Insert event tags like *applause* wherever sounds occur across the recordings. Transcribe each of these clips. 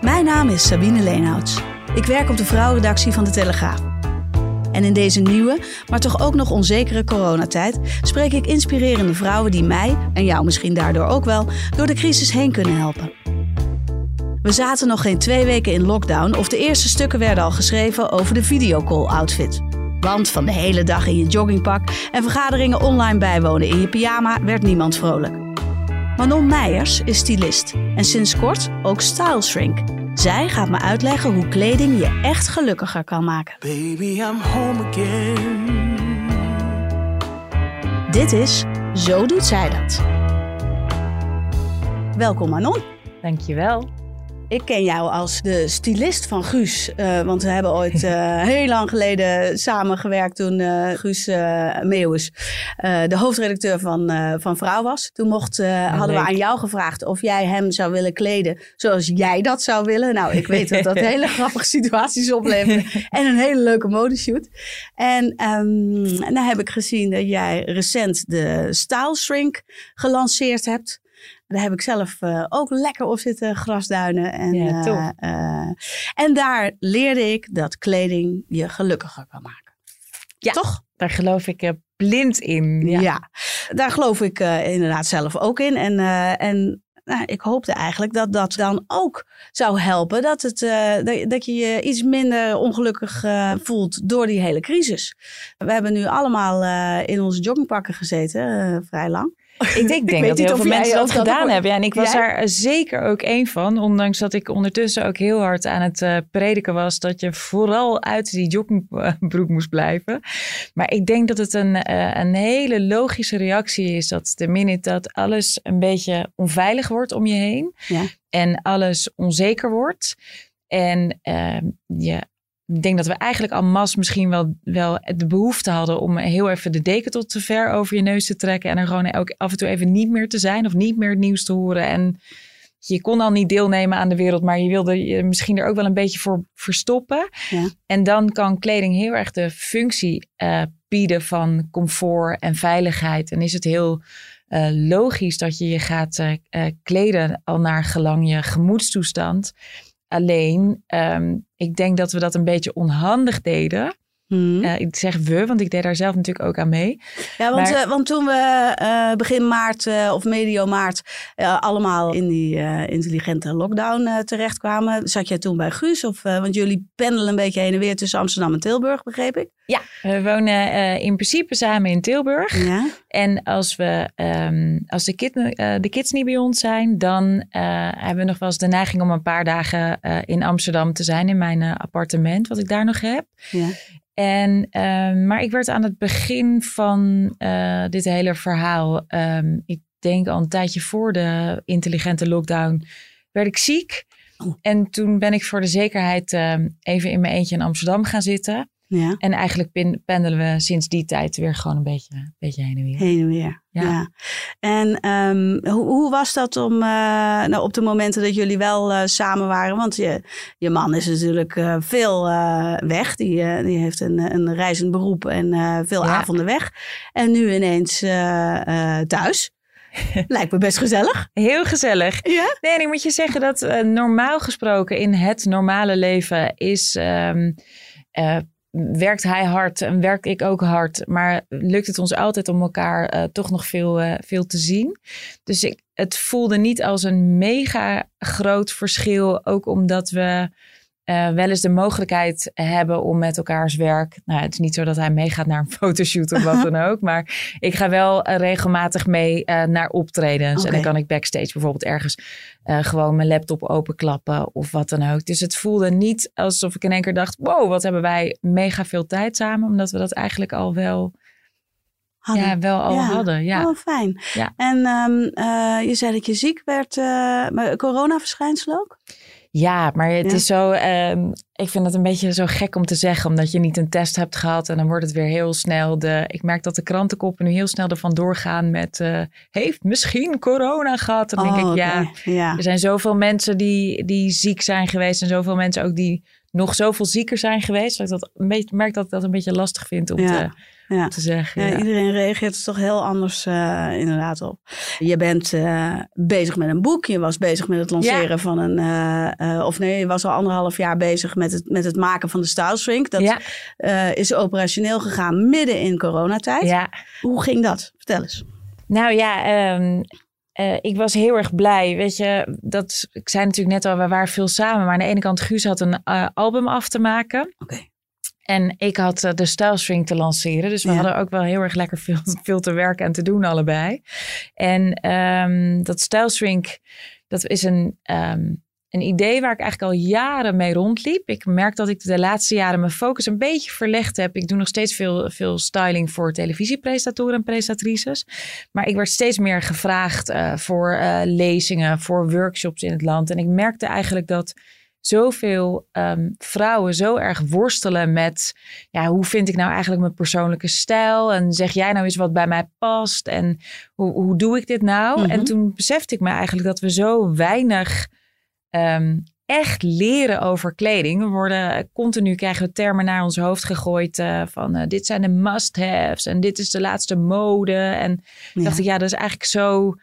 Mijn naam is Sabine Leenhouts. Ik werk op de vrouwenredactie van De Telegraaf. En in deze nieuwe, maar toch ook nog onzekere coronatijd spreek ik inspirerende vrouwen die mij, en jou misschien daardoor ook wel, door de crisis heen kunnen helpen. We zaten nog geen twee weken in lockdown of de eerste stukken werden al geschreven over de videocall-outfit. Want van de hele dag in je joggingpak en vergaderingen online bijwonen in je pyjama werd niemand vrolijk. Manon Meijers is stylist en sinds kort ook style shrink. Zij gaat me uitleggen hoe kleding je echt gelukkiger kan maken. Baby, I'm home again. Dit is Zo doet zij dat. Welkom Manon. Dankjewel. Ik ken jou als de stylist van Guus. Uh, want we hebben ooit uh, *laughs* heel lang geleden samengewerkt toen uh, Guus Meeuwis de hoofdredacteur van, van Vrouw was. Toen mocht, hadden we aan jou gevraagd of jij hem zou willen kleden zoals jij dat zou willen. Nou, ik weet dat dat *laughs* hele grappige situaties oplevert. *laughs* en een hele leuke modeshoot. En um, nou heb ik gezien dat jij recent de Style Shrink gelanceerd hebt. Daar heb ik zelf uh, ook lekker op zitten grasduinen. En, ja, uh, uh, en daar leerde ik dat kleding je gelukkiger kan maken. Ja, toch? Daar geloof ik blind in. Ja, ja daar geloof ik inderdaad zelf ook in. En, en nou, ik hoopte eigenlijk dat dat dan ook zou helpen. Dat, het, dat, dat je je iets minder ongelukkig voelt door die hele crisis. We hebben nu allemaal in onze joggingpakken gezeten, vrij lang. *laughs* Ik denk, denk dat heel veel mensen dat gedaan hebben. Ja, en ik was jij? daar zeker ook één van. Ondanks dat ik ondertussen ook heel hard aan het uh, prediken was. Dat je vooral uit die joggingbroek moest blijven. Maar ik denk dat het een, uh, een hele logische reactie is. Dat de minute dat alles een beetje onveilig wordt om je heen. Ja. En alles onzeker wordt. En uh, je ik denk dat we eigenlijk al mas misschien wel, wel de behoefte hadden om heel even de deken tot te ver over je neus te trekken. En er gewoon ook af en toe even niet meer te zijn of niet meer het nieuws te horen. En je kon al niet deelnemen aan de wereld, maar je wilde je misschien er ook wel een beetje voor verstoppen. Ja. En dan kan kleding heel erg de functie uh, bieden van comfort en veiligheid. En is het heel uh, logisch dat je je gaat uh, kleden al naar gelang je gemoedstoestand. Alleen, um, ik denk dat we dat een beetje onhandig deden. Hmm. Uh, ik zeg we, want ik deed daar zelf natuurlijk ook aan mee. Ja, want, Maar- uh, want toen we uh, begin maart of medio maart allemaal in die intelligente lockdown terechtkwamen, zat jij toen bij Guus? Of, want jullie pendelen een beetje heen en weer tussen Amsterdam en Tilburg, begreep ik? Ja, we wonen in principe samen in Tilburg. Ja. En als, we, um, als de, kid, de kids niet bij ons zijn, dan hebben we nog wel eens de neiging om een paar dagen in Amsterdam te zijn in mijn appartement, wat ik daar nog heb. Ja. En, uh, maar ik werd aan het begin van uh, dit hele verhaal, um, ik denk al een tijdje voor de intelligente lockdown, werd ik ziek. Oh. En toen ben ik voor de zekerheid uh, even in mijn eentje in Amsterdam gaan zitten. Ja. En eigenlijk pendelen we sinds die tijd weer gewoon een beetje, een beetje heen en weer. Heen en weer. Ja. ja. En um, hoe, hoe, was dat om, uh, nou, op de momenten dat jullie wel uh, samen waren? Want je, je man is natuurlijk uh, veel weg. Die, die heeft een, een reizend beroep en veel ja. avonden weg. En nu ineens thuis. *laughs* Lijkt me best gezellig. Heel gezellig. Ja? Nee, en ik moet je zeggen dat normaal gesproken in het normale leven is. Um, uh, werkt hij hard en werk ik ook hard. Maar lukt het ons altijd om elkaar uh, toch nog veel, uh, veel te zien. Dus ik, het voelde niet als een mega groot verschil. Ook omdat we uh, wel eens de mogelijkheid hebben om met elkaars werk. Nou, het is niet zo dat hij meegaat naar een *laughs* fotoshoot of wat dan *laughs* ook. Maar ik ga wel uh, regelmatig mee uh, naar optredens. Okay. En dan kan ik backstage bijvoorbeeld ergens gewoon mijn laptop openklappen of wat dan ook. Dus het voelde niet alsof ik in één keer dacht: wow, wat hebben wij mega veel tijd samen. Omdat we dat eigenlijk al wel hadden. Ja, wel al hadden. Ja. Oh, fijn. Ja. En ehm, eh, je zei dat je ziek werd. eh corona-verschijnsel ook? Ja, maar het Ja. is zo. ehm, ik vind het een beetje zo gek om te zeggen, omdat je niet een test hebt gehad. En dan wordt het weer heel snel. De, ik merk dat de krantenkoppen nu heel snel ervan doorgaan met. eh, heeft misschien corona gehad? Dan denk Oh, ik, ja. oké. ja. Er zijn zoveel mensen die, die ziek zijn geweest. En zoveel mensen ook die nog zoveel zieker zijn geweest. Dat ik dat een beetje, merk dat ik dat een beetje lastig vind om, Ja, te, ja. om te zeggen. Ja, ja. Iedereen reageert er toch heel anders eh, inderdaad op. Je bent eh, bezig met een boek. Je was bezig met het lanceren van een... eh, of nee, je was al anderhalf jaar bezig met het, met het maken van de Style Shrink. Dat is operationeel gegaan midden in coronatijd. Hoe ging dat? Vertel eens. Nou ja, ehm, eh, ik was heel erg blij. Weet je, dat, ik zei natuurlijk net al, we waren veel samen. Maar aan de ene kant, Guus had een eh, album af te maken. Oké. En ik had eh, de Style String te lanceren. Dus we Ja. hadden ook wel heel erg lekker veel, *laughs* veel te werken en te doen allebei. En ehm, dat Style Shrink, dat is een, ehm, een idee waar ik eigenlijk al jaren mee rondliep. Ik merk dat ik de laatste jaren mijn focus een beetje verlegd heb. Ik doe nog steeds veel, veel styling voor televisiepresentatoren en presentatrices. Maar ik werd steeds meer gevraagd eh, voor eh, lezingen, voor workshops in het land. En ik merkte eigenlijk dat zoveel ehm, vrouwen zo erg worstelen met... Ja, hoe vind ik nou eigenlijk mijn persoonlijke stijl? En zeg jij nou eens wat bij mij past? En hoe, hoe doe ik dit nou? Mhm. En toen besefte ik me eigenlijk dat we zo weinig ehm, echt leren over kleding. We worden continu krijgen we termen naar ons hoofd gegooid eh, van eh, dit zijn de must-haves en dit is de laatste mode. En Ja. dacht ik, ja, dat is eigenlijk zo,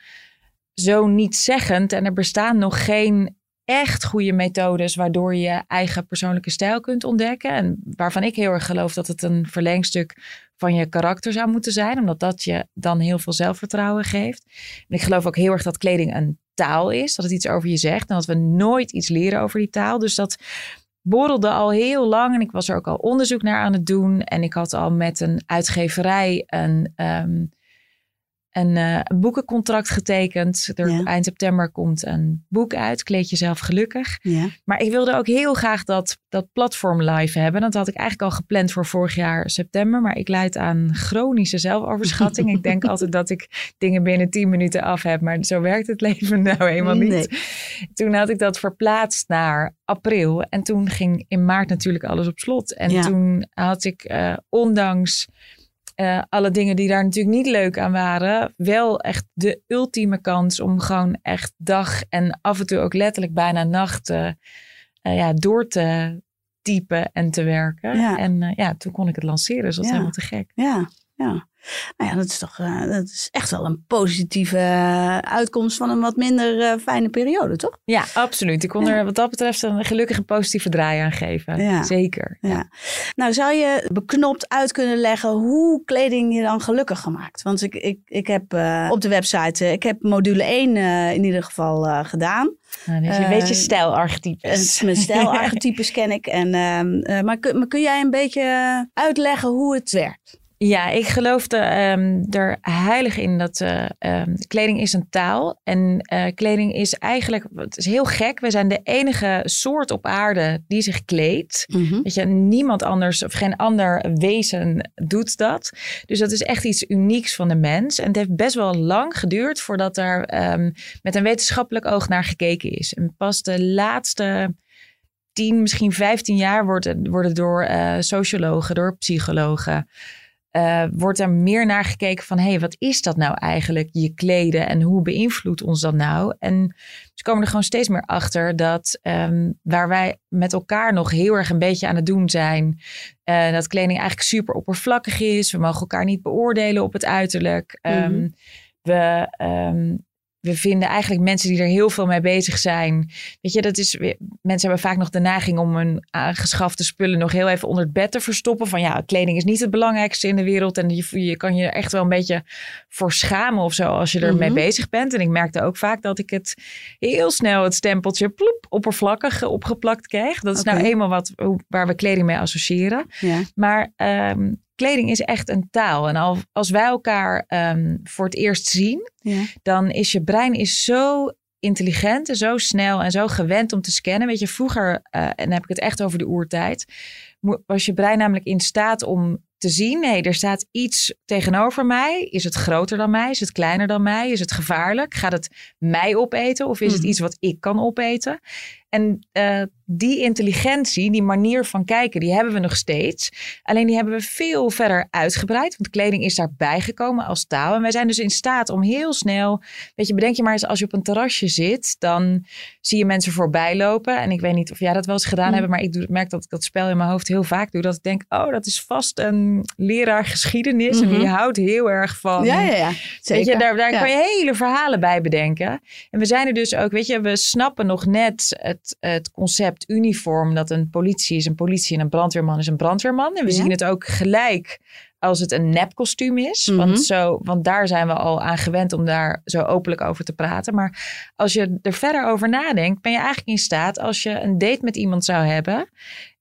zo niet zeggend. En er bestaan nog geen echt goede methodes waardoor je je eigen persoonlijke stijl kunt ontdekken. En waarvan ik heel erg geloof dat het een verlengstuk van je karakter zou moeten zijn, omdat dat je dan heel veel zelfvertrouwen geeft. En ik geloof ook heel erg dat kleding een taal is, dat het iets over je zegt en dat we nooit iets leren over die taal. Dus dat borrelde al heel lang en ik was er ook al onderzoek naar aan het doen. En ik had al met een uitgeverij een, ehm, een, eh, een boekencontract getekend. Er, Ja. Eind september komt een boek uit, Kleed jezelf gelukkig. Ja. Maar ik wilde ook heel graag dat, dat platform live hebben. Dat had ik eigenlijk al gepland voor vorig jaar september. Maar ik leid aan chronische zelfoverschatting. ik denk *laughs* altijd dat ik dingen binnen 10 minuten af heb. Maar zo werkt het leven *laughs* nou helemaal niet. Nee. Toen had ik dat verplaatst naar april. En toen ging in maart natuurlijk alles op slot. En Ja. toen had ik, eh, ondanks eh, alle dingen die daar natuurlijk niet leuk aan waren, wel echt de ultieme kans om gewoon echt dag en af en toe ook letterlijk bijna nacht eh, eh, ja, door te typen en te werken. Ja. En ja, toen kon ik het lanceren. Dus dat is Ja. helemaal te gek. Ja, ja. Nou ja, dat is toch eh, dat is echt wel een positieve eh, uitkomst van een wat minder eh, fijne periode, toch? Ja, absoluut. Ik kon Ja. er wat dat betreft een gelukkig een positieve draai aan geven. Ja. Zeker. Ja. Nou, zou je beknopt uit kunnen leggen hoe kleding je dan gelukkig gemaakt? Want ik, ik, ik heb op de website, ik heb module 1 eh, in ieder geval gedaan. Nou, dus je Eh, weet je stijlarchetypes. Mijn stijlarchetypes *laughs* ken ik. En, ehm, eh, maar, kun, maar kun jij een beetje uitleggen hoe het werkt? Ja, ik geloof er, ehm, er heilig in dat eh, ehm, kleding is een taal. En eh, kleding is eigenlijk, het is heel gek. We zijn de enige soort op aarde die zich kleedt. Weet je, niemand anders of geen ander wezen doet dat. Dus dat is echt iets unieks van de mens. En het heeft best wel lang geduurd voordat er ehm, met een wetenschappelijk oog naar gekeken is. En pas de laatste 10, misschien 15 jaar worden, worden door eh, sociologen, door psychologen. Eh, wordt er meer naar gekeken van... hé, hey, wat is dat nou eigenlijk, je kleden... en hoe beïnvloedt ons dat nou? En ze komen er gewoon steeds meer achter... dat ehm, waar wij met elkaar nog heel erg een beetje aan het doen zijn... eh, dat kleding eigenlijk super oppervlakkig is. We mogen elkaar niet beoordelen op het uiterlijk. Ehm, Mhm. we, ehm, we vinden eigenlijk mensen die er heel veel mee bezig zijn. Weet je, dat is. weer- Mensen hebben vaak nog de neiging om hun aangeschafte spullen nog heel even onder het bed te verstoppen. Van ja, kleding is niet het belangrijkste in de wereld. En je, je kan je er echt wel een beetje voor schamen of zo als je ermee Mhm. bezig bent. En ik merkte ook vaak dat ik het heel snel het stempeltje ploep, oppervlakkig opgeplakt kreeg. Dat is nou eenmaal wat, waar we kleding mee associëren. Ja. Maar ehm, kleding is echt een taal. En al, als wij elkaar ehm, voor het eerst zien, Ja. dan is je brein is zo intelligent en zo snel en zo gewend om te scannen. Weet je, vroeger, eh, en dan heb ik het echt over de oertijd, was je brein namelijk in staat om te zien, nee, er staat iets tegenover mij. Is het groter dan mij? Is het kleiner dan mij? Is het gevaarlijk? Gaat het mij opeten of is het Mhm. iets wat ik kan opeten? En eh, die intelligentie, die manier van kijken, die hebben we nog steeds. Alleen die hebben we veel verder uitgebreid. Want kleding is daarbij gekomen als taal. En wij zijn dus in staat om heel snel. Weet je, bedenk je maar eens als je op een terrasje zit, dan zie je mensen voorbij lopen. En ik weet niet of jij dat wel eens gedaan Mm. hebt, maar ik doe, merk dat ik dat spel in mijn hoofd heel vaak doe. Dat ik denk, oh, dat is vast een leraar geschiedenis. En Mhm. die houdt heel erg van. Ja, ja, ja. Zeker. Weet je, daar, daar Ja. kan je hele verhalen bij bedenken. En we zijn er dus ook, weet je, we snappen nog net het, het concept uniform. Dat een politie is een politie en een brandweerman is een brandweerman. En we Ja. zien het ook gelijk als het een nepkostuum is. Mhm. want, zo, want daar zijn we al aan gewend om daar zo openlijk over te praten. Maar als je er verder over nadenkt, ben je eigenlijk in staat als je een date met iemand zou hebben.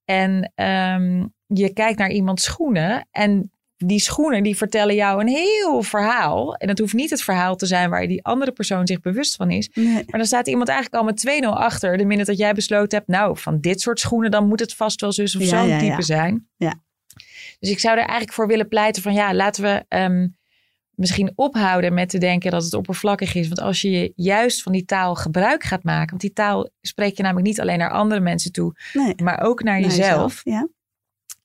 En ehm, je kijkt naar iemands schoenen en die schoenen die vertellen jou een heel verhaal. En dat hoeft niet het verhaal te zijn waar die andere persoon zich bewust van is. Nee. Maar dan staat iemand eigenlijk al met 2-0 achter. De minute dat jij besloten hebt, nou, van dit soort schoenen, dan moet het vast wel zus of Ja, zo'n ja, type ja. zijn. Ja. Dus ik zou er eigenlijk voor willen pleiten van ja, laten we ehm, misschien ophouden met te denken dat het oppervlakkig is. Want als je juist van die taal gebruik gaat maken, want die taal spreek je namelijk niet alleen naar andere mensen toe, Nee. maar ook naar, Naar jezelf. Ja.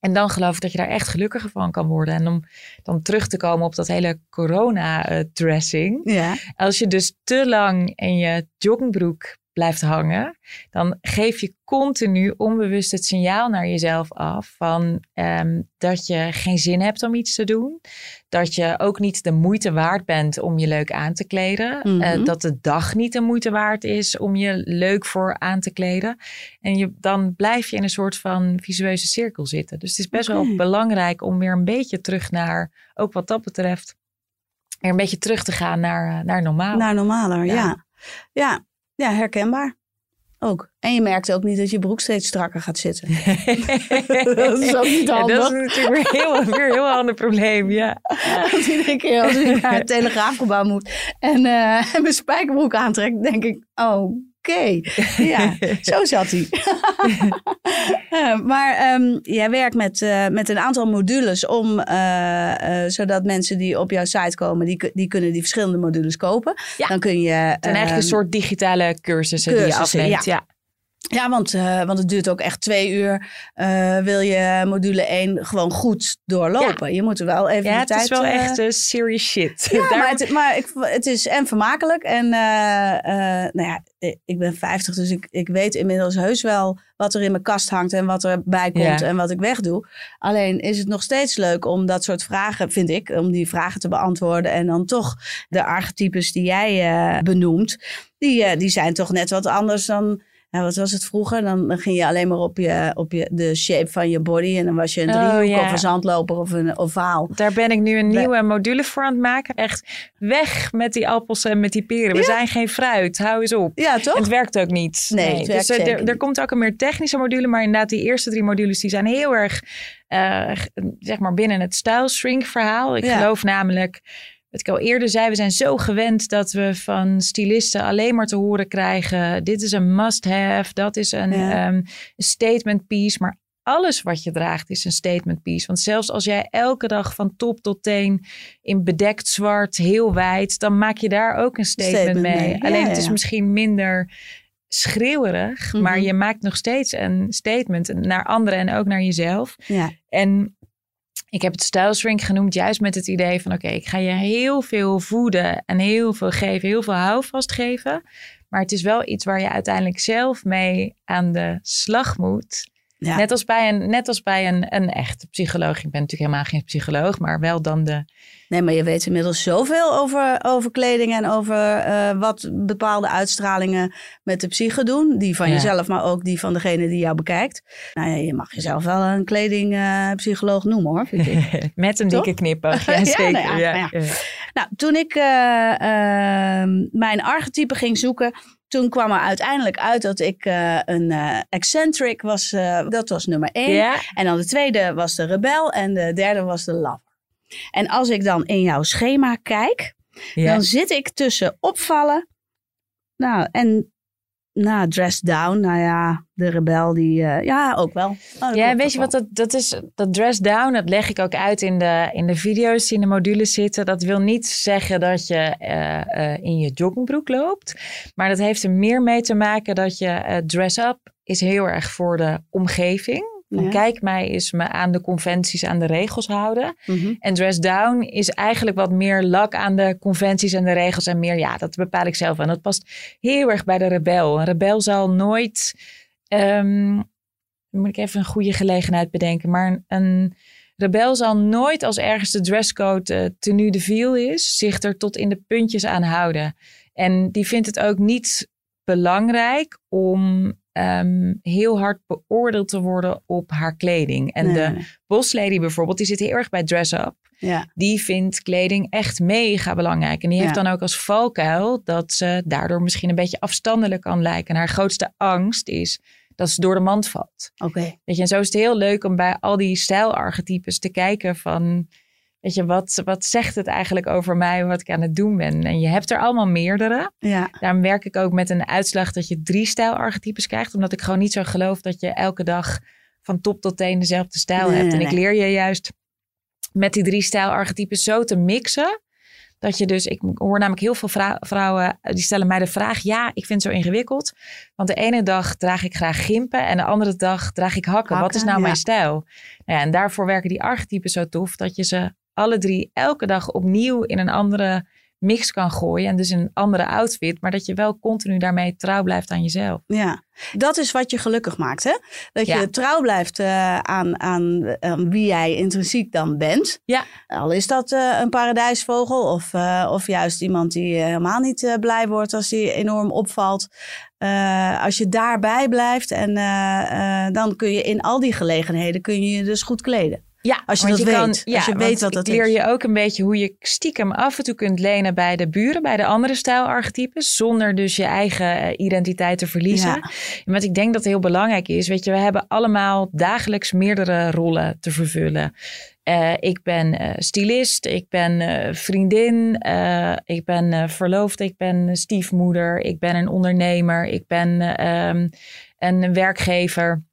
En dan geloof ik dat je daar echt gelukkiger van kan worden. En om dan terug te komen op dat hele corona-dressing. Ja. Als je dus te lang in je joggingbroek blijft hangen, dan geef je continu onbewust het signaal naar jezelf af van ehm, dat je geen zin hebt om iets te doen. Dat je ook niet de moeite waard bent om je leuk aan te kleden. Mhm. Eh, dat de dag niet de moeite waard is om je leuk voor aan te kleden. En je, dan blijf je in een soort van visueuze cirkel zitten. Dus het is best wel belangrijk om weer een beetje terug naar, ook wat dat betreft, weer een beetje terug te gaan naar, eh, naar normaal. Naar normaler, Ja. ja. ja. Ja, herkenbaar. Ook. En je merkt ook niet dat je broek steeds strakker gaat zitten. *laughs* Dat is ook niet Ja, handig. dat is natuurlijk weer, heel, weer een heel ander probleem, ja. *laughs* Want iedere keer als ik naar het telegraafgebouw moet en, eh, en *laughs* mijn spijkerbroek aantrek, denk ik, oké, ja, *laughs* zo zat hij. *laughs* Maar ehm, jij werkt met, eh, met een aantal modules om, eh, eh, zodat mensen die op jouw site komen, die, die kunnen die verschillende modules kopen. Ja. Dan kun je... Het zijn eigenlijk een ehm, soort digitale cursussen, die je afneemt. Ja. Ja, want, eh, want het duurt ook echt twee uur. eh, wil je module 1 gewoon goed doorlopen. Je moet er wel even Ja, de het tijd... is wel eh, echt eh, serious shit. Ja, Daar- *laughs* maar, het, maar ik, het is en vermakelijk. En nou ja, ik ben 50, dus ik, ik weet inmiddels heus wel wat er in mijn kast hangt en wat erbij komt Ja. en wat ik wegdoe. Alleen is het nog steeds leuk om dat soort vragen, vind ik, om die vragen te beantwoorden. En dan toch de archetypes die jij benoemt, die, die zijn toch net wat anders dan. Ja, wat was het vroeger? Dan, dan ging je alleen maar op, je, op je, de shape van je body. En dan was je een Oh, driehoek of een zandloper of een ovaal. Daar ben ik nu een We- nieuwe module voor aan het maken. Echt weg met die appels en met die peren. We Ja. zijn geen fruit. Hou eens op. Ja, toch? Het werkt ook niet. Nee, dus er- zeker er, er komt ook een meer technische module. Maar inderdaad, die eerste drie modules die zijn heel erg eh, zeg maar binnen het style shrink verhaal. Ik Ja. geloof namelijk, wat ik al eerder zei, we zijn zo gewend dat we van stylisten alleen maar te horen krijgen. Dit is een must-have, dat is een, Ja. ehm, statement piece. Maar alles wat je draagt is een statement piece. Want zelfs als jij elke dag van top tot teen in bedekt zwart, heel wijd, dan maak je daar ook een statement, Statement mee. Alleen ja, het is ja. misschien minder schreeuwerig, Mhm. maar je maakt nog steeds een statement naar anderen en ook naar jezelf. Ja. En ik heb het style shrink genoemd juist met het idee van oké, ik ga je heel veel voeden en heel veel geven, heel veel houvast geven. Maar het is wel iets waar je uiteindelijk zelf mee aan de slag moet. Ja. Net als bij, een, net als bij een, een echte psycholoog. Ik ben natuurlijk helemaal geen psycholoog, maar wel dan de. Nee, maar je weet inmiddels zoveel over, over kleding en over eh, wat bepaalde uitstralingen met de psyche doen. Die van Ja. jezelf, maar ook die van degene die jou bekijkt. Nou ja, je mag jezelf wel een kledingpsycholoog noemen hoor, vind ik. *laughs* Met een Toch? dikke knippig. *laughs* Ja, zeker. nou nou nou, toen ik eh, mijn archetype ging zoeken, toen kwam er uiteindelijk uit dat ik eh, een eh, eccentric was. eh, dat was nummer één. En dan de tweede was de rebel en de derde was de lover. En als ik dan in jouw schema kijk, dan zit ik tussen opvallen nou, en nou, dress down. Nou ja, de rebel die... eh, ja, ook wel. Oh, Ja, weet je wat dat, dat is? Dat dress down, dat leg ik ook uit in de, in de video's die in de modules zitten. Dat wil niet zeggen dat je eh, eh, in je joggingbroek loopt. Maar dat heeft er meer mee te maken dat je dress up is heel erg voor de omgeving. Van Ja. Kijk mij is me aan de conventies, aan de regels houden. Mhm. En dress down is eigenlijk wat meer lak aan de conventies en de regels. En meer, ja, dat bepaal ik zelf. En dat past heel erg bij de rebel. Een rebel zal nooit. ehm, moet ik even een goede gelegenheid bedenken. Maar een, een rebel zal nooit, als ergens de dresscode eh, tenue de viel is, zich er tot in de puntjes aan houden. En die vindt het ook niet belangrijk om ehm, heel hard beoordeeld te worden op haar kleding. En Nee, de boslady bijvoorbeeld, die zit heel erg bij dress-up Ja, die vindt kleding echt mega belangrijk. En die heeft Ja. dan ook als valkuil dat ze daardoor misschien een beetje afstandelijk kan lijken. En haar grootste angst is dat ze door de mand valt. oké. Weet je, en zo is het heel leuk om bij al die stijlarchetypes te kijken van... Weet je, wat, wat zegt het eigenlijk over mij, wat ik aan het doen ben? En je hebt er allemaal meerdere. Ja, Daarom werk ik ook met een uitslag dat je drie stijlarchetypes krijgt. Omdat ik gewoon niet zo geloof dat je elke dag van top tot teen dezelfde stijl Nee, hebt. nee, En ik leer je juist met die drie stijlarchetypes zo te mixen. Dat je dus, ik hoor namelijk heel veel vrou- vrouwen, eh, die stellen mij de vraag. Ja, ik vind het zo ingewikkeld. Want de ene dag draag ik graag gimpen en de andere dag draag ik hakken. Wat is nou ja. mijn stijl? Nou ja, en daarvoor werken die archetypes zo tof. Dat je ze alle drie elke dag opnieuw in een andere mix kan gooien. En dus in een andere outfit. Maar dat je wel continu daarmee trouw blijft aan jezelf. ja. Dat is wat je gelukkig maakt, hè? Dat Ja. je trouw blijft eh, aan, aan, aan wie jij intrinsiek dan bent. Ja. Al is dat eh, een paradijsvogel of, eh, of juist iemand die helemaal niet blij wordt als hij enorm opvalt. Als je daarbij blijft en dan kun je in al die gelegenheden kun je je dus goed kleden. Ja, Als je dat weet. Kan, Als ja, je weet wat dat ik leer is. je ook een beetje hoe je stiekem af en toe kunt lenen bij de buren, bij de andere stijlarchetypes, zonder dus je eigen eh, identiteit te verliezen. Ja. En wat ik denk dat heel belangrijk is, weet je, we hebben allemaal dagelijks meerdere rollen te vervullen. Eh, ik ben eh, stylist, ik ben vriendin, ik ben verloofd, ik ben stiefmoeder, ik ben een ondernemer, ik ben eh, ehm, een werkgever.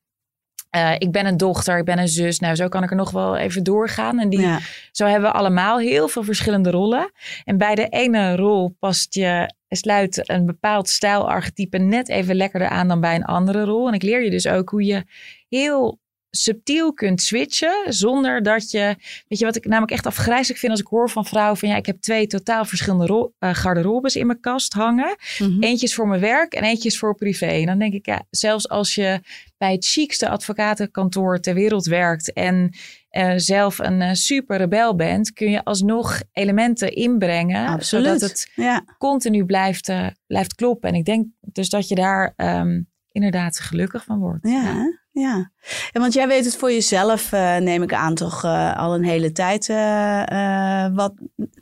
Eh, ik ben een dochter, ik ben een zus. Nou, zo kan ik er nog wel even doorgaan. En die, Ja. zo hebben we allemaal heel veel verschillende rollen. En bij de ene rol past je, sluit een bepaald stijlarchetype net even lekkerder aan dan bij een andere rol. En ik leer je dus ook hoe je heel subtiel kunt switchen zonder dat je, weet je wat ik namelijk echt afgrijzelijk vind als ik hoor van vrouwen van ja, ik heb twee totaal verschillende rol, eh, garderobes in mijn kast hangen. Mhm. Eentje is voor mijn werk en eentje is voor privé. En dan denk ik, ja, zelfs als je bij het chicste advocatenkantoor ter wereld werkt en eh, zelf een eh, super rebel bent, kun je alsnog elementen inbrengen, Absoluut. zodat het Ja. continu blijft, blijft kloppen. En ik denk dus dat je daar ehm, inderdaad gelukkig van wordt. Ja? Ja. ja. Want jij weet het voor jezelf, eh, neem ik aan, toch eh, al een hele tijd. eh, wat,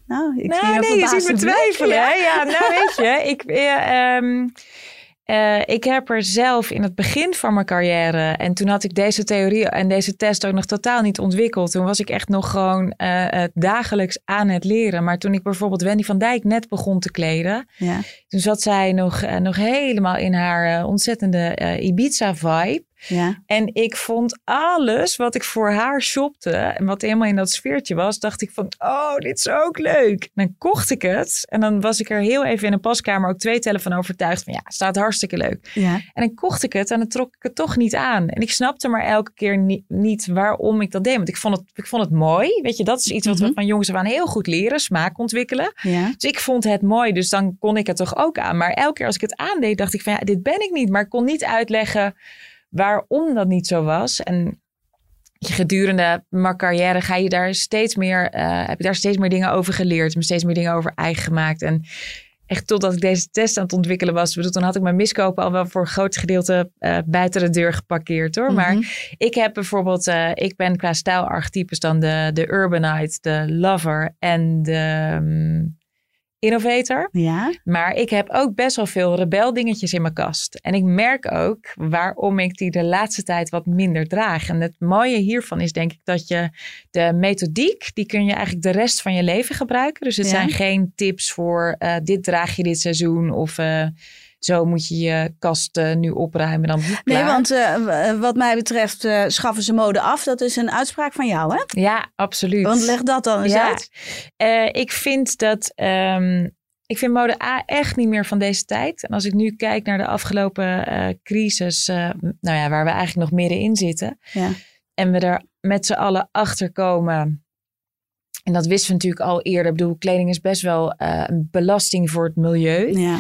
nou, ik zie Nou, een nee, je ziet me twijfelen. Ja. hè? Ja, nou *laughs* weet je, ik, eh, ehm, eh, ik heb er zelf in het begin van mijn carrière... en toen had ik deze theorie en deze test ook nog totaal niet ontwikkeld. Toen was ik echt nog gewoon dagelijks aan het leren. Maar toen ik bijvoorbeeld Wendy van Dijk net begon te kleden... Ja. toen zat zij nog, nog helemaal in haar ontzettende Ibiza-vibe... Ja. En ik vond alles wat ik voor haar shopte en wat helemaal in dat sfeertje was, dacht ik van, oh, dit is ook leuk. Dan kocht ik het en dan was ik er heel even in een paskamer ook twee tellen van overtuigd van, ja, staat hartstikke leuk. Ja. En dan kocht ik het en dan trok ik het toch niet aan. En ik snapte maar elke keer niet, niet waarom ik dat deed. Want ik vond, het, ik vond het mooi. Weet je, dat is iets wat Mhm. we van jongens af aan heel goed leren. Smaak ontwikkelen. Ja. Dus ik vond het mooi, dus dan kon ik het toch ook aan. Maar elke keer als ik het aandeed, dacht ik van ja, dit ben ik niet. Maar ik kon niet uitleggen waarom dat niet zo was. En gedurende mijn carrière ga je daar steeds meer, eh, heb ik daar steeds meer dingen over geleerd. Me steeds meer dingen over eigen gemaakt. En echt totdat ik deze test aan het ontwikkelen was. Bedoel, toen had ik mijn miskopen al wel voor een groot gedeelte eh, buiten de deur geparkeerd hoor. Maar Mhm. ik heb bijvoorbeeld, eh, ik ben qua stijlarchetypes dan de, de urbanite, de lover en de mm, innovator. Ja. Maar ik heb ook best wel veel rebel dingetjes in mijn kast. En ik merk ook waarom ik die de laatste tijd wat minder draag. En het mooie hiervan is denk ik dat je de methodiek, die kun je eigenlijk de rest van je leven gebruiken. Dus het Ja. zijn geen tips voor eh, dit draag je dit seizoen of... eh, zo moet je je kast uh, nu opruimen. Dan niet nee, want uh, wat mij betreft uh, schaffen ze mode af. Dat is een uitspraak van jou, hè? Ja, absoluut. Want leg dat dan eens ja. uit. ik vind dat... Um, ik vind mode A echt niet meer van deze tijd. En als ik nu kijk naar de afgelopen crisis, nou ja, waar we eigenlijk nog middenin zitten. Ja. En we er met z'n allen achter komen en dat wisten we natuurlijk al eerder. Ik bedoel, kleding is best wel uh, een belasting voor het milieu. Ja.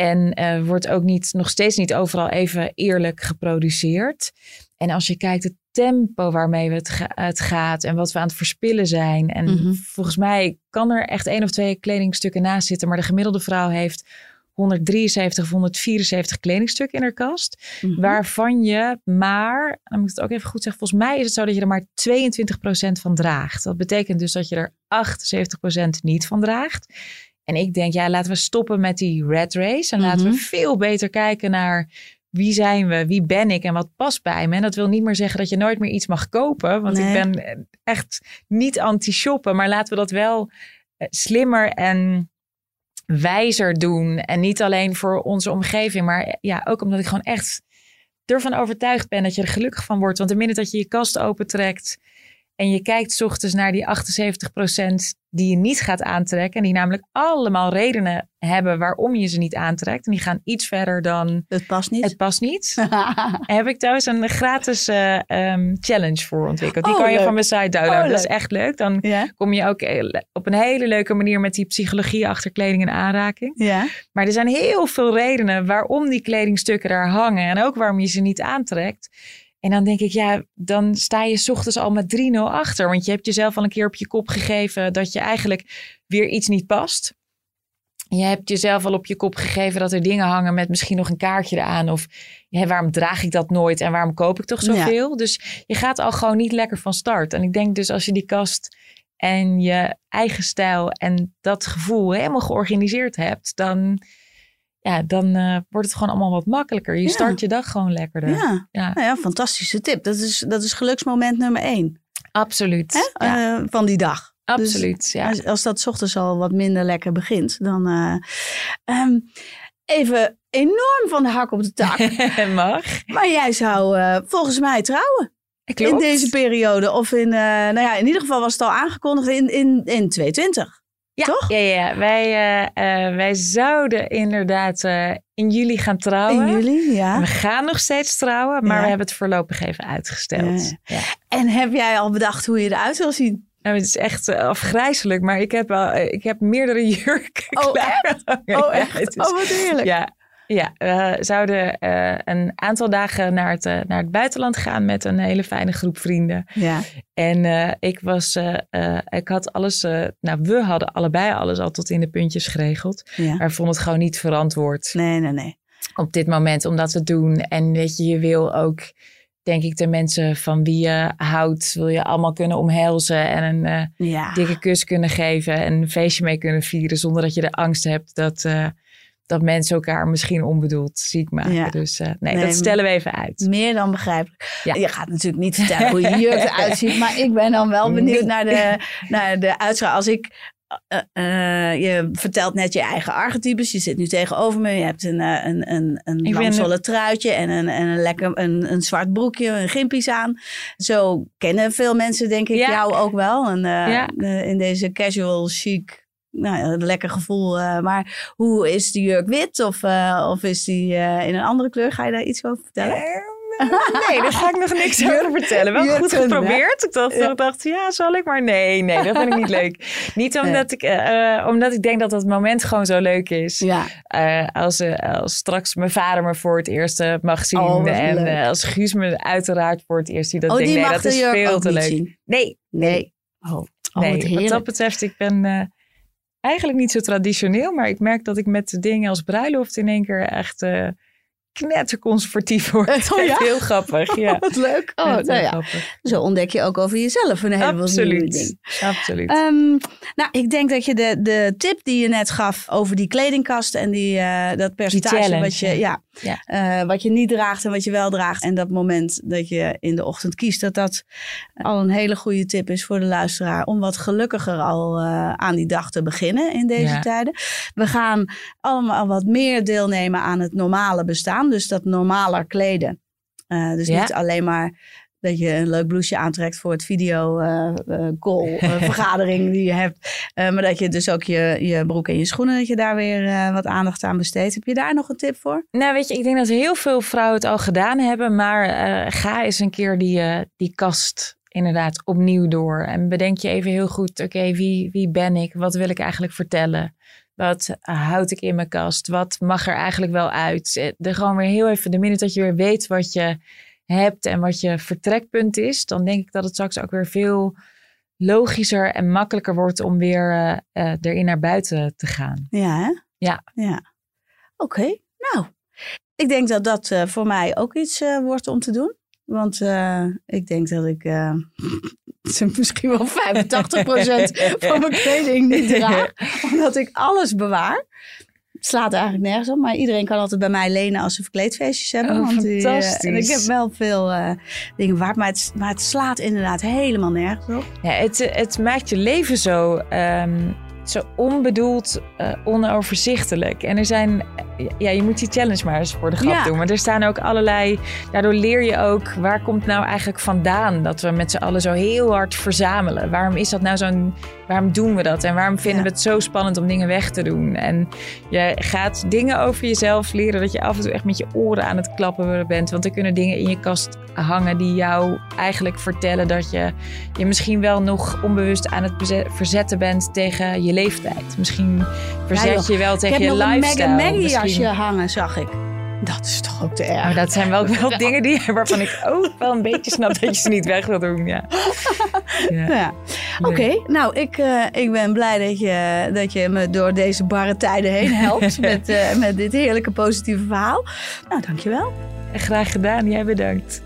En uh, wordt ook niet, nog steeds niet overal even eerlijk geproduceerd. En als je kijkt het tempo waarmee het, ga, het gaat en wat we aan het verspillen zijn. En Mhm. mm -hmm. volgens mij kan er echt één of twee kledingstukken naast zitten. Maar de gemiddelde vrouw heeft 173 of 174 kledingstukken in haar kast. Mm -hmm. Waarvan je maar, dan moet ik het ook even goed zeggen, volgens mij is het zo dat je er maar 22% van draagt. Dat betekent dus dat je er 78% niet van draagt. En ik denk, ja, laten we stoppen met die red race. En Mhm. laten we veel beter kijken naar wie zijn we, wie ben ik en wat past bij me. En dat wil niet meer zeggen dat je nooit meer iets mag kopen. Want Nee. ik ben echt niet anti-shoppen. Maar laten we dat wel eh, slimmer en wijzer doen. En niet alleen voor onze omgeving, maar ja, ook omdat ik gewoon echt ervan overtuigd ben dat je er gelukkig van wordt. Want de minute dat je je kast opentrekt en je kijkt 's ochtends naar die 78% die je niet gaat aantrekken. En die namelijk allemaal redenen hebben waarom je ze niet aantrekt. En die gaan iets verder dan Het past niet. het past niet. *laughs* Heb ik thuis een gratis uh, um, challenge voor ontwikkeld. Die Oh, kan je leuk. van mijn site downloaden. Oh, dat is echt leuk. Dan kom je ook eh, op een hele leuke manier met die psychologie achter kleding en aanraking. ja. Maar er zijn heel veel redenen waarom die kledingstukken daar hangen. En ook waarom je ze niet aantrekt. En dan denk ik, ja, dan sta je 's ochtends al met 3-0 achter. Want je hebt jezelf al een keer op je kop gegeven dat je eigenlijk weer iets niet past. Je hebt jezelf al op je kop gegeven dat er dingen hangen met misschien nog een kaartje eraan. Of ja, waarom draag ik dat nooit en waarom koop ik toch zoveel? Dus je gaat al gewoon niet lekker van start. En ik denk dus als je die kast en je eigen stijl en dat gevoel helemaal georganiseerd hebt, dan, ja, dan uh, wordt het gewoon allemaal wat makkelijker. Je Ja. start je dag gewoon lekkerder. Ja. Ja. Nou ja, fantastische tip. Dat is, dat is geluksmoment nummer één Absoluut. Ja, Eh, van die dag. absoluut. ja. Als, als dat 's ochtends al wat minder lekker begint, dan eh, ehm, even enorm van de hak op de tak. *laughs* Mag. maar jij zou eh, volgens mij trouwen Klopt. in deze periode. Of in, eh, nou ja, in ieder geval was het al aangekondigd in, in, in 2020. Ja, Toch? ja, ja. Wij, eh, eh, wij zouden inderdaad eh, in juli gaan trouwen. In juli, ja. We gaan nog steeds trouwen, maar Ja. we hebben het voorlopig even uitgesteld. Ja. Ja. En heb jij al bedacht hoe je eruit wil zien? Nou, het is echt afgrijzelijk, maar ik heb, al, eh, ik heb meerdere *laughs* jurken Oh, klaar. *laughs* Oh, echt? het is- Oh, wat heerlijk. Ja, ja, we zouden eh, een aantal dagen naar het, eh, naar het buitenland gaan met een hele fijne groep vrienden. Ja. En eh, ik was, ik had alles, nou we hadden allebei alles al tot in de puntjes geregeld. ja. Maar vond het gewoon niet verantwoord Nee, nee, nee. op dit moment om dat te doen. En weet je, je wil ook, denk ik, de mensen van wie je houdt, wil je allemaal kunnen omhelzen en een Ja. dikke kus kunnen geven en een feestje mee kunnen vieren zonder dat je de angst hebt dat, dat mensen elkaar misschien onbedoeld ziek maken. Ja. Dus eh, nee, Nee, dat stellen we even uit. Meer dan begrijpelijk. Ja. Je gaat natuurlijk niet vertellen hoe je jurk eruit ziet. Maar ik ben dan wel benieuwd naar de, naar de uitstraling. Als ik... eh, eh, je vertelt net je eigen archetypes. Je zit nu tegenover me. Je hebt een, eh, een, een, een truitje en een, en een lekker een, een zwart broekje, een gimpies aan. Zo kennen veel mensen denk ik Ja. jou ook wel. En, Ja. in deze casual chic, nou, een lekker gevoel. eh, maar hoe is de jurk wit of, eh, of is die eh, in een andere kleur? Ga je daar iets over vertellen? Nee, daar ga ik nog niks *laughs* over vertellen. Wel goed geprobeerd. Ik dacht, Ja. ik dacht, ja, zal ik? Maar nee, nee, dat vind ik niet leuk. Niet omdat, ik, omdat ik denk dat dat moment gewoon zo leuk is. Ja, als, als straks mijn vader me voor het eerst mag zien. Oh, en als Guus me uiteraard voor het eerst ziet. Dat oh, denk, die nee, mag dat de is jurk veel te leuk. zien. Nee, Nee. Oh, oh nee. wat dat betreft, ik ben eigenlijk niet zo traditioneel. Maar ik merk dat ik met dingen als bruiloft in één keer echt eh knetterconservatief word. *laughs* Oh, ja? Heel grappig. *laughs* Ja. Wat leuk. Oh, nou ja. grappig. Zo ontdek je ook over jezelf een heleboel Absoluut. dingen. Absoluut. Ehm, nou, ik denk dat je de, de tip die je net gaf over die kledingkast en die, eh, dat percentage wat je, ja. Eh, wat je niet draagt en wat je wel draagt. En dat moment dat je in de ochtend kiest, dat dat al een hele goede tip is voor de luisteraar. Om wat gelukkiger al eh, aan die dag te beginnen in deze Ja. tijden. We gaan allemaal wat meer deelnemen aan het normale bestaan. Dus dat normaler kleden. Eh, dus Ja. niet alleen maar dat je een leuk blouseje aantrekt voor het video eh, call *laughs* vergadering die je hebt. Maar dat je dus ook je, je broek en je schoenen, dat je daar weer wat aandacht aan besteedt. Heb je daar nog een tip voor? Nou, weet je, ik denk dat heel veel vrouwen het al gedaan hebben. Maar ga eens een keer die, die kast inderdaad opnieuw door. En bedenk je even heel goed, oké, wie, wie ben ik? Wat wil ik eigenlijk vertellen? Wat houd ik in mijn kast? Wat mag er eigenlijk wel uit? Eh, Er gewoon weer heel even, de minute dat je weer weet wat je hebt en wat je vertrekpunt is, dan denk ik dat het straks ook weer veel logischer en makkelijker wordt om weer eh, eh, erin naar buiten te gaan. Ja, hè? Ja. Ja. Oké, nou. Ik denk dat dat eh, voor mij ook iets eh, wordt om te doen. Want eh, ik denk dat ik eh, *laughs* misschien wel 85% van mijn kleding niet draag. *laughs* Omdat ik alles bewaar. Het slaat eigenlijk nergens op. Maar iedereen kan altijd bij mij lenen als ze verkleedfeestjes hebben. Oh, want die, eh, fantastisch. en ik heb wel veel dingen waard. Maar het, maar het slaat inderdaad helemaal nergens op. Ja, het, het maakt je leven zo, zo onbedoeld, eh, onoverzichtelijk. En er zijn, ja, je moet die challenge maar eens voor de grap Ja. doen. Maar er staan ook allerlei, daardoor leer je ook, waar komt nou eigenlijk vandaan dat we met z'n allen zo heel hard verzamelen? Waarom is dat nou zo'n, waarom doen we dat? En waarom vinden Ja. we het zo spannend om dingen weg te doen? En je gaat dingen over jezelf leren dat je af en toe echt met je oren aan het klappen bent. Want er kunnen dingen in je kast hangen die jou eigenlijk vertellen dat je je misschien wel nog onbewust aan het verzetten bent tegen je leeftijd. Misschien verzet je wel Ik tegen heb je nog lifestyle. een Maggie Misschien- jasje hangen, zag ik. Dat is toch ook te erg. Maar dat zijn *laughs* wel, wel dingen die, waarvan ik ook wel een beetje snap dat je ze niet weg wil doen. Ja. *laughs* Ja. Ja. Oké, nou, ik, eh, ik ben blij dat je, dat je me door deze barre tijden heen helpt *laughs* met, eh, met dit heerlijke positieve verhaal. Nou, dankjewel. Graag gedaan, jij bedankt.